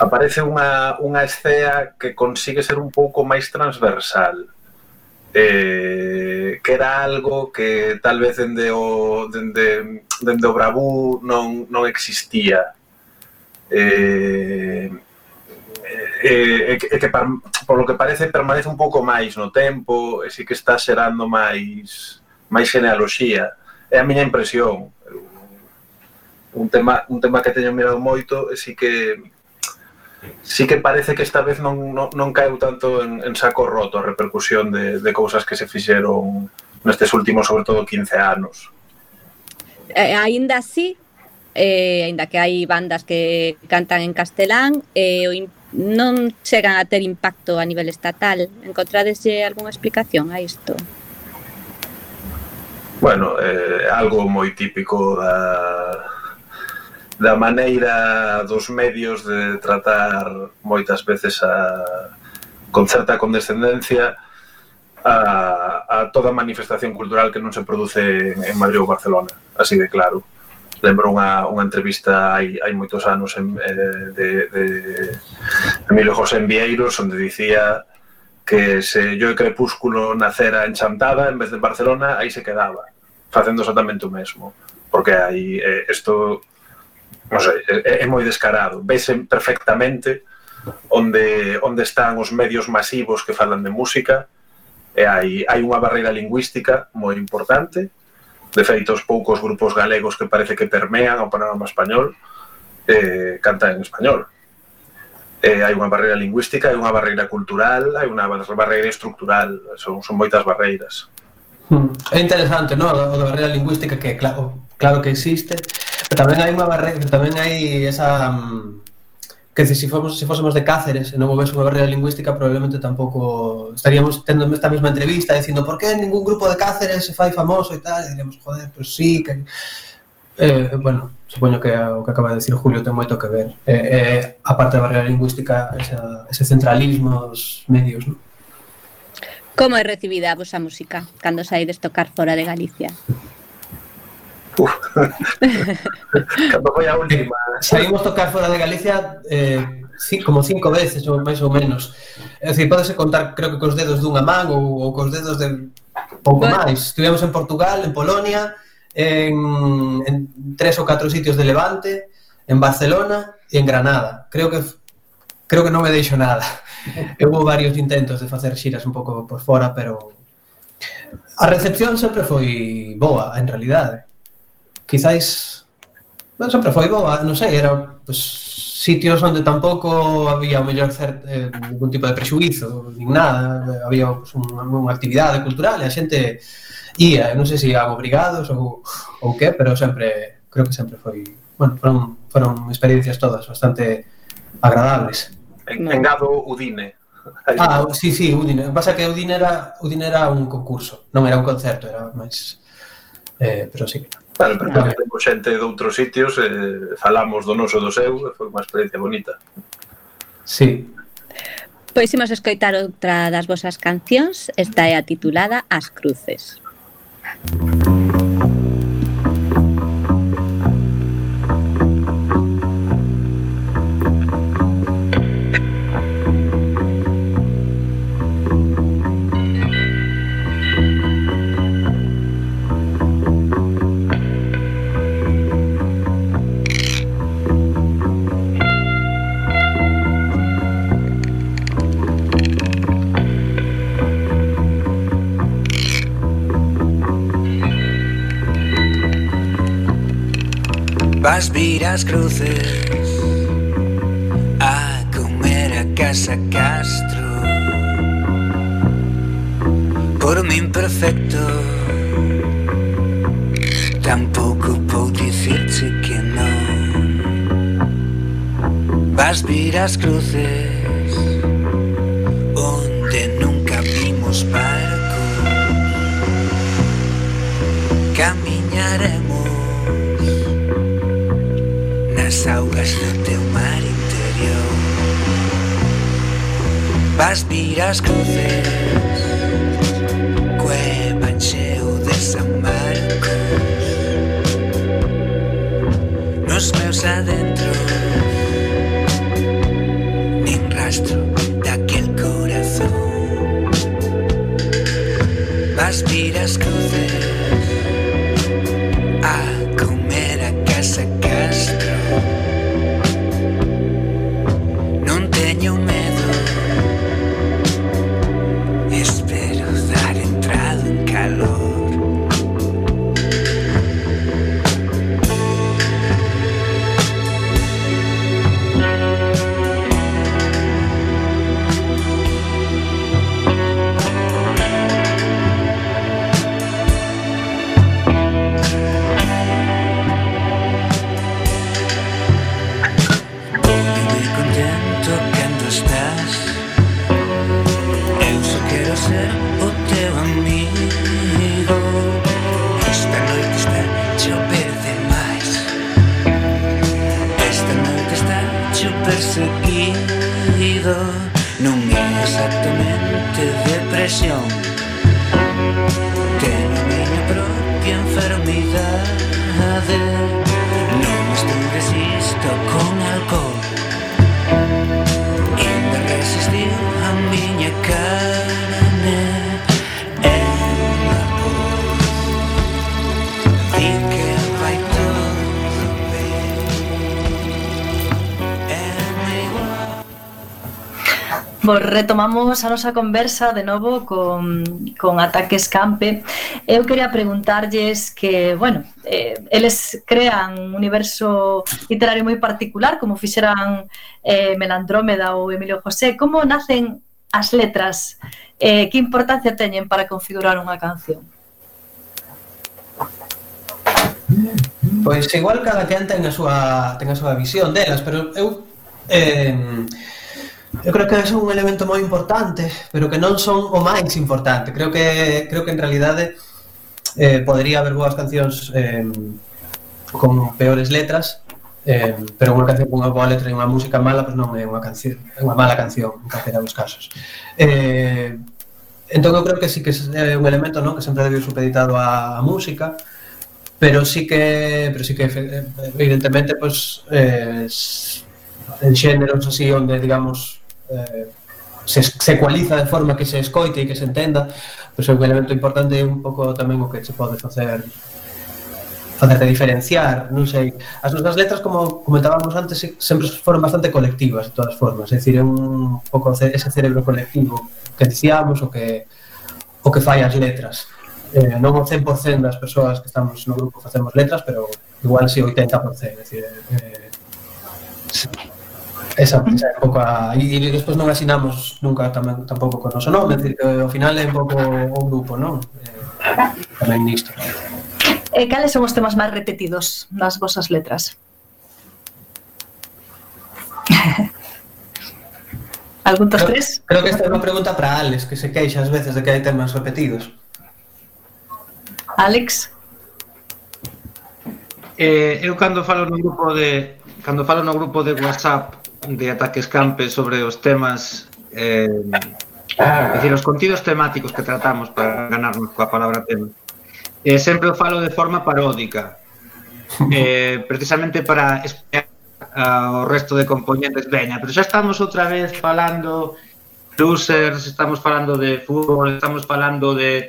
aparece unha, unha escea que consigue ser un pouco máis transversal. Eh, que, era algo que tal vez dende o, dende, dende o bravú non, non existía. Eh, eh, eh, que par, por lo que parece permanece un pouco máis no tempo e sí que está xerando máis máis genealoxía. É a miña impresión. Un tema, un tema que teño mirado moito e sí que sí que parece que esta vez non, non, non caeu tanto en, en saco roto a repercusión de, de cousas que se fixeron nestes últimos, sobre todo, 15 anos. Eh, ainda así, eh, ainda que hai bandas que cantan en castelán, eh, o non chegan a ter impacto a nivel estatal. Encontradeslle algunha explicación a isto? Bueno, eh, algo moi típico da, da maneira dos medios de tratar moitas veces a, con certa condescendencia a, a toda manifestación cultural que non se produce en Madrid ou Barcelona, así de claro. Lembro unha, unha entrevista hai, hai moitos anos en, eh, de, de Emilio José Vieiros onde dicía que se Yo e Crepúsculo nacera en Chantada en vez de en Barcelona, aí se quedaba, facendo exactamente o mesmo. Porque aí isto eh, non sei, é, é moi descarado. Vese perfectamente onde, onde están os medios masivos que falan de música e hai, hai unha barreira lingüística moi importante de feito os poucos grupos galegos que parece que permean o panorama español eh, cantan en español eh, hai unha barreira lingüística, hai unha barreira cultural, hai unha barreira estructural, son, son moitas barreiras. Hmm. É interesante, non? A barreira lingüística que claro, claro que existe, Tamén hai unha barreira, tamén hai esa mm, que se si fomos se fósemos de Cáceres e non houvese unha barreira lingüística, probablemente tampouco estaríamos tendo esta mesma entrevista dicindo por que ningún grupo de Cáceres se fai famoso e tal, e diremos, joder, pois pues sí, que eh, bueno, supoño que o que acaba de decir Julio ten moito que ver. Eh, eh, a parte da barreira lingüística, esa, ese centralismo dos medios, non? Como é recibida a vosa música cando saides tocar fora de Galicia? Uf. Tampouco é a última. Saímos tocar fora de Galicia eh, sí, como cinco veces ou máis ou menos. É dicir, podese contar creo que cos dedos dunha man ou, ou cos dedos de pouco bueno. máis. Estivemos en Portugal, en Polonia, en, en tres ou catro sitios de Levante, en Barcelona e en Granada. Creo que creo que non me deixo nada. Houve varios intentos de facer xiras un pouco por fora, pero a recepción sempre foi boa, en realidade quizáis bueno, sempre foi boa, ah, non sei, era pues, sitios onde tampouco había o mellor cert, eh, ningún tipo de prexuizo, nin nada, había pues, unha, unha actividade cultural e a xente ía, non sei se iban obrigados ou, ou que, pero sempre, creo que sempre foi, bueno, foron, foron experiencias todas bastante agradables. En, engado Udine. Ah, sí, sí, Udine. Pasa que Udine era, Udine era un concurso, non era un concerto, era máis... Eh, pero sí que no. Claro, pero claro. temos xente de outros sitios, eh, falamos do noso do seu, foi unha experiencia bonita. Sí. Pois imos escoitar outra das vosas cancións, esta é a titulada As Cruces. As Cruces. as viras cruces. A comer a casa Castro. Por min perfecto tampouco vou dicirche que non vas vir as cruces onde nunca vimos barcos camiñaremos as augas do teu mar interior. Vas vir as cruces Cueva enxeu de San Marcos Nos meus adentros Nin rastro daquel corazón. Vas vir as cruces Imos a nosa conversa de novo con, con Ataques Campe. Eu quería preguntarlles que, bueno, eh, eles crean un universo literario moi particular, como fixeran eh, Melandrómeda ou Emilio José. Como nacen as letras? Eh, que importancia teñen para configurar unha canción? Pois igual cada quen ten a súa, ten a súa visión delas, pero eu eh, Eu creo que é un elemento moi importante, pero que non son o máis importante. Creo que creo que en realidade eh, podería haber boas cancións eh, con peores letras, eh, pero unha canción con unha boa letra e unha música mala pois pues non é unha canción, é unha mala canción en calquera dos casos. Eh, entón eu creo que sí que é eh, un elemento non que sempre debe supeditado á música, pero sí que pero sí que eh, evidentemente pois pues, eh, en xéneros así onde digamos eh, se, se ecualiza de forma que se escoite e que se entenda, pois pues, é un elemento importante e un pouco tamén o que se pode facer facerte diferenciar, non sei. As nosas letras, como comentábamos antes, sempre foron bastante colectivas, de todas formas. É dicir, é un pouco ese cerebro colectivo que dicíamos o que o que fai as letras. Eh, non o 100% das persoas que estamos no grupo facemos letras, pero igual si 80%, é dicir, eh, Esa, esa é un pouco a... E, e despois non asinamos nunca tamén, tampouco con noso nome, decir, ao final é un pouco o grupo, non? Eh, tamén nisto. E eh, cales son os temas máis repetidos nas vosas letras? Algún dos tres? Creo que esta é unha pregunta para Alex, que se queixa ás veces de que hai temas repetidos. Alex? Eh, eu cando falo no grupo de cando falo no grupo de WhatsApp de Ataques Campe sobre os temas eh, ah. decir, os contidos temáticos que tratamos para ganarnos coa palabra tema. Eh, sempre o falo de forma paródica, eh, precisamente para espiar ao resto de componentes veña, pero xa estamos outra vez falando losers, estamos falando de fútbol, estamos falando de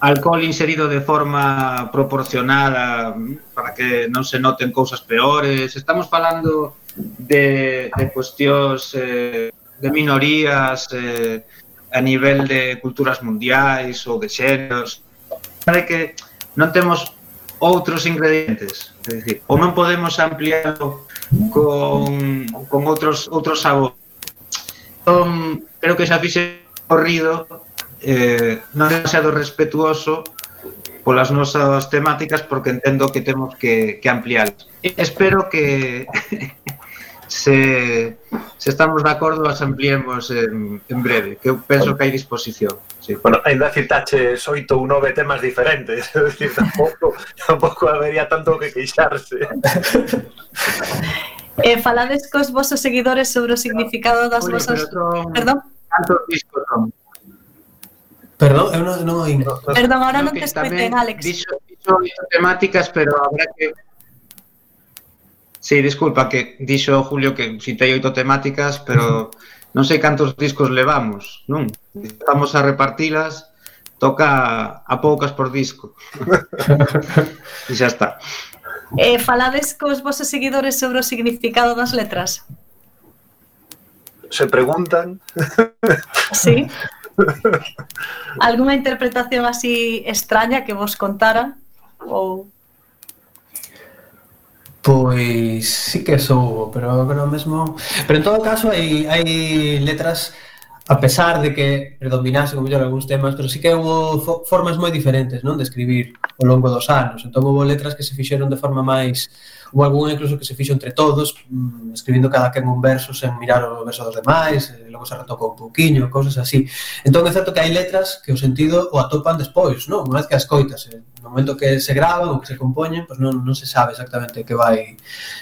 alcohol inserido de forma proporcionada para que non se noten cousas peores. Estamos falando de, de cuestións eh, de minorías eh, a nivel de culturas mundiais ou de xeros. Sabe que non temos outros ingredientes, é dicir, ou non podemos ampliarlo con, con outros outros sabores. Entón, creo que xa fixe corrido eh, non demasiado respetuoso polas nosas temáticas porque entendo que temos que, que ampliar. Espero que se, se estamos de acordo as ampliemos en, en breve, que eu penso que hai disposición. Sí. Bueno, ainda citaches oito ou nove temas diferentes, é dicir, tampouco, tampouco habería tanto que queixarse. eh, falades cos vosos seguidores sobre o significado das vosas... Perdón? Cantos discos son? Perdón, eh, eu non, non oín. No, Perdón, ahora non te escoiten, Alex. Dixo, dixo, temáticas, pero habrá que... Sí, disculpa, que dixo Julio que citei oito temáticas, pero non sei cantos discos levamos, non? Estamos a repartilas, toca a poucas por disco. e xa está. Eh, falades cos vosos seguidores sobre o significado das letras? Se preguntan. Sí. Alguma interpretación así extraña que vos contaran? Ou... Pois sí que sou, pero agora mesmo... Pero en todo caso hai, hai letras a pesar de que predominase como mellor algúns temas, pero sí que houve formas moi diferentes non de escribir ao longo dos anos. Entón houve letras que se fixeron de forma máis ou algún incluso que se fixo entre todos, mm, escribindo cada quen un verso sen mirar o verso dos demais, e logo se retocou un pouquiño, cousas así. Entón é certo que hai letras que o sentido o atopan despois, non? Unha vez que as coitas, eh? no momento que se graban ou que se compoñen, pois non, non se sabe exactamente que vai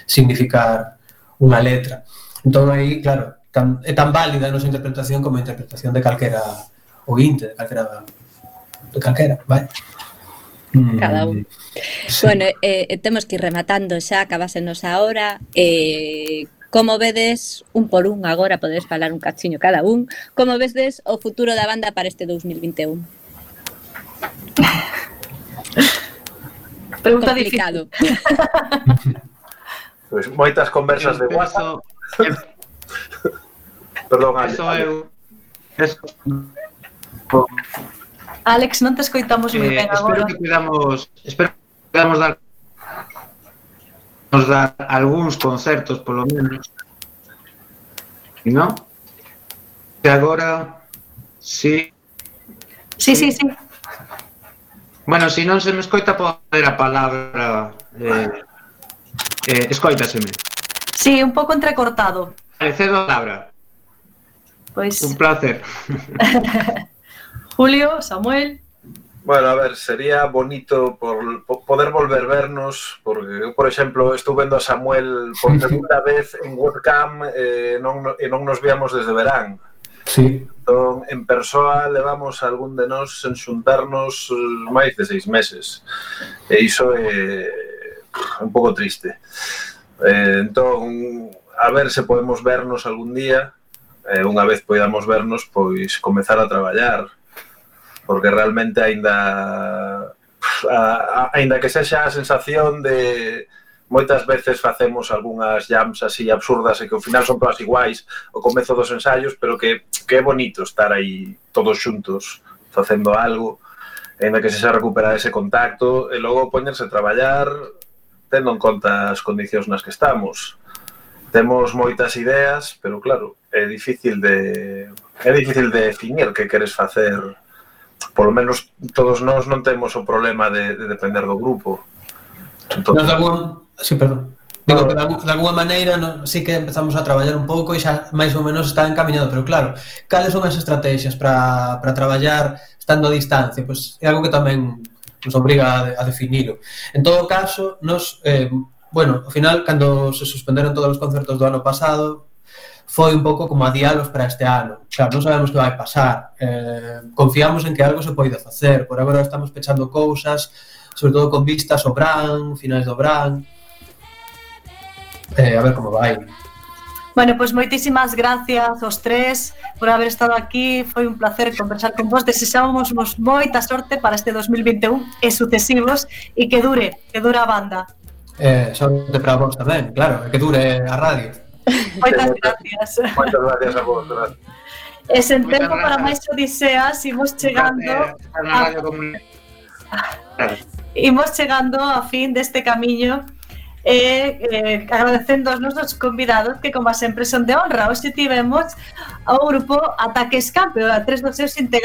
significar unha letra. Entón aí, claro, tan, é tan válida a nosa interpretación como a interpretación de calquera ointe, de calquera de calquera, vai. Vale? Mm. cada un. Sí. Bueno, eh, eh, temos que ir rematando xa, acabásenos a hora. Eh, como vedes, un por un agora podes falar un cachiño cada un, como vedes o futuro da banda para este 2021? Pregunta Complicado. pois pues moitas conversas de WhatsApp. Perdón, Eso eu... Eso... Alex, non te escoitamos eh, moi ben agora. Espero que podamos, espero que podamos dar nos dar algúns concertos polo menos. Non? Que agora si Sí, sí, sí. Bueno, se si non se me escoita podo a palabra eh, eh, escoitaseme. Sí, un pouco entrecortado. Cedo a palabra. Pois... Un placer. Julio, Samuel. Bueno, a ver, sería bonito por, por poder volver vernos, porque eu, por exemplo, estou vendo a Samuel por segunda vez en webcam eh, non, e non nos víamos desde verán. Sí. Entón, en persoa levamos algún de nós en xuntarnos eh, máis de seis meses. E iso é eh, un pouco triste. Eh, entón, a ver se podemos vernos algún día, eh, unha vez podamos vernos, pois comezar a traballar, porque realmente aínda aínda que sexa a sensación de moitas veces facemos algunhas jams así absurdas e que ao final son todas iguais o comezo dos ensaios, pero que, que é bonito estar aí todos xuntos facendo algo, aínda que se xa recuperar ese contacto e logo poñerse a traballar tendo en conta as condicións nas que estamos. Temos moitas ideas, pero claro, é difícil de é difícil de definir que queres facer polo menos todos nós non temos o problema de, de depender do grupo. Entón... Nos algún... Sí, perdón. Digo que de, de alguna maneira no, sí que empezamos a traballar un pouco e xa máis ou menos está encaminado, pero claro, cales son as estrategias para, para traballar estando a distancia? Pois é algo que tamén nos obriga a, a definilo. En todo caso, nos, eh, bueno, ao final, cando se suspenderon todos os concertos do ano pasado, foi un pouco como adiálos para este ano. Claro, non sabemos que vai pasar. Eh, confiamos en que algo se poida facer. Por agora estamos pechando cousas, sobre todo con vistas ao Bran, finais do Bran. Eh, a ver como vai. Bueno, pois pues moitísimas gracias aos tres por haber estado aquí. Foi un placer conversar con vos. Desexamos vos moita sorte para este 2021 e sucesivos e que dure, que dure a banda. Eh, sorte para vos tamén, claro, que dure a radio. Moitas gracias. Moitas gracias a vos, gracias. E sen Moitas tempo gracias. para máis odiseas, imos chegando... A... Imos chegando a fin deste camiño e eh, eh agradecendo aos nosos convidados que como sempre son de honra. Hoxe tivemos ao grupo Ataques Escampe, a tres dos seus integrantes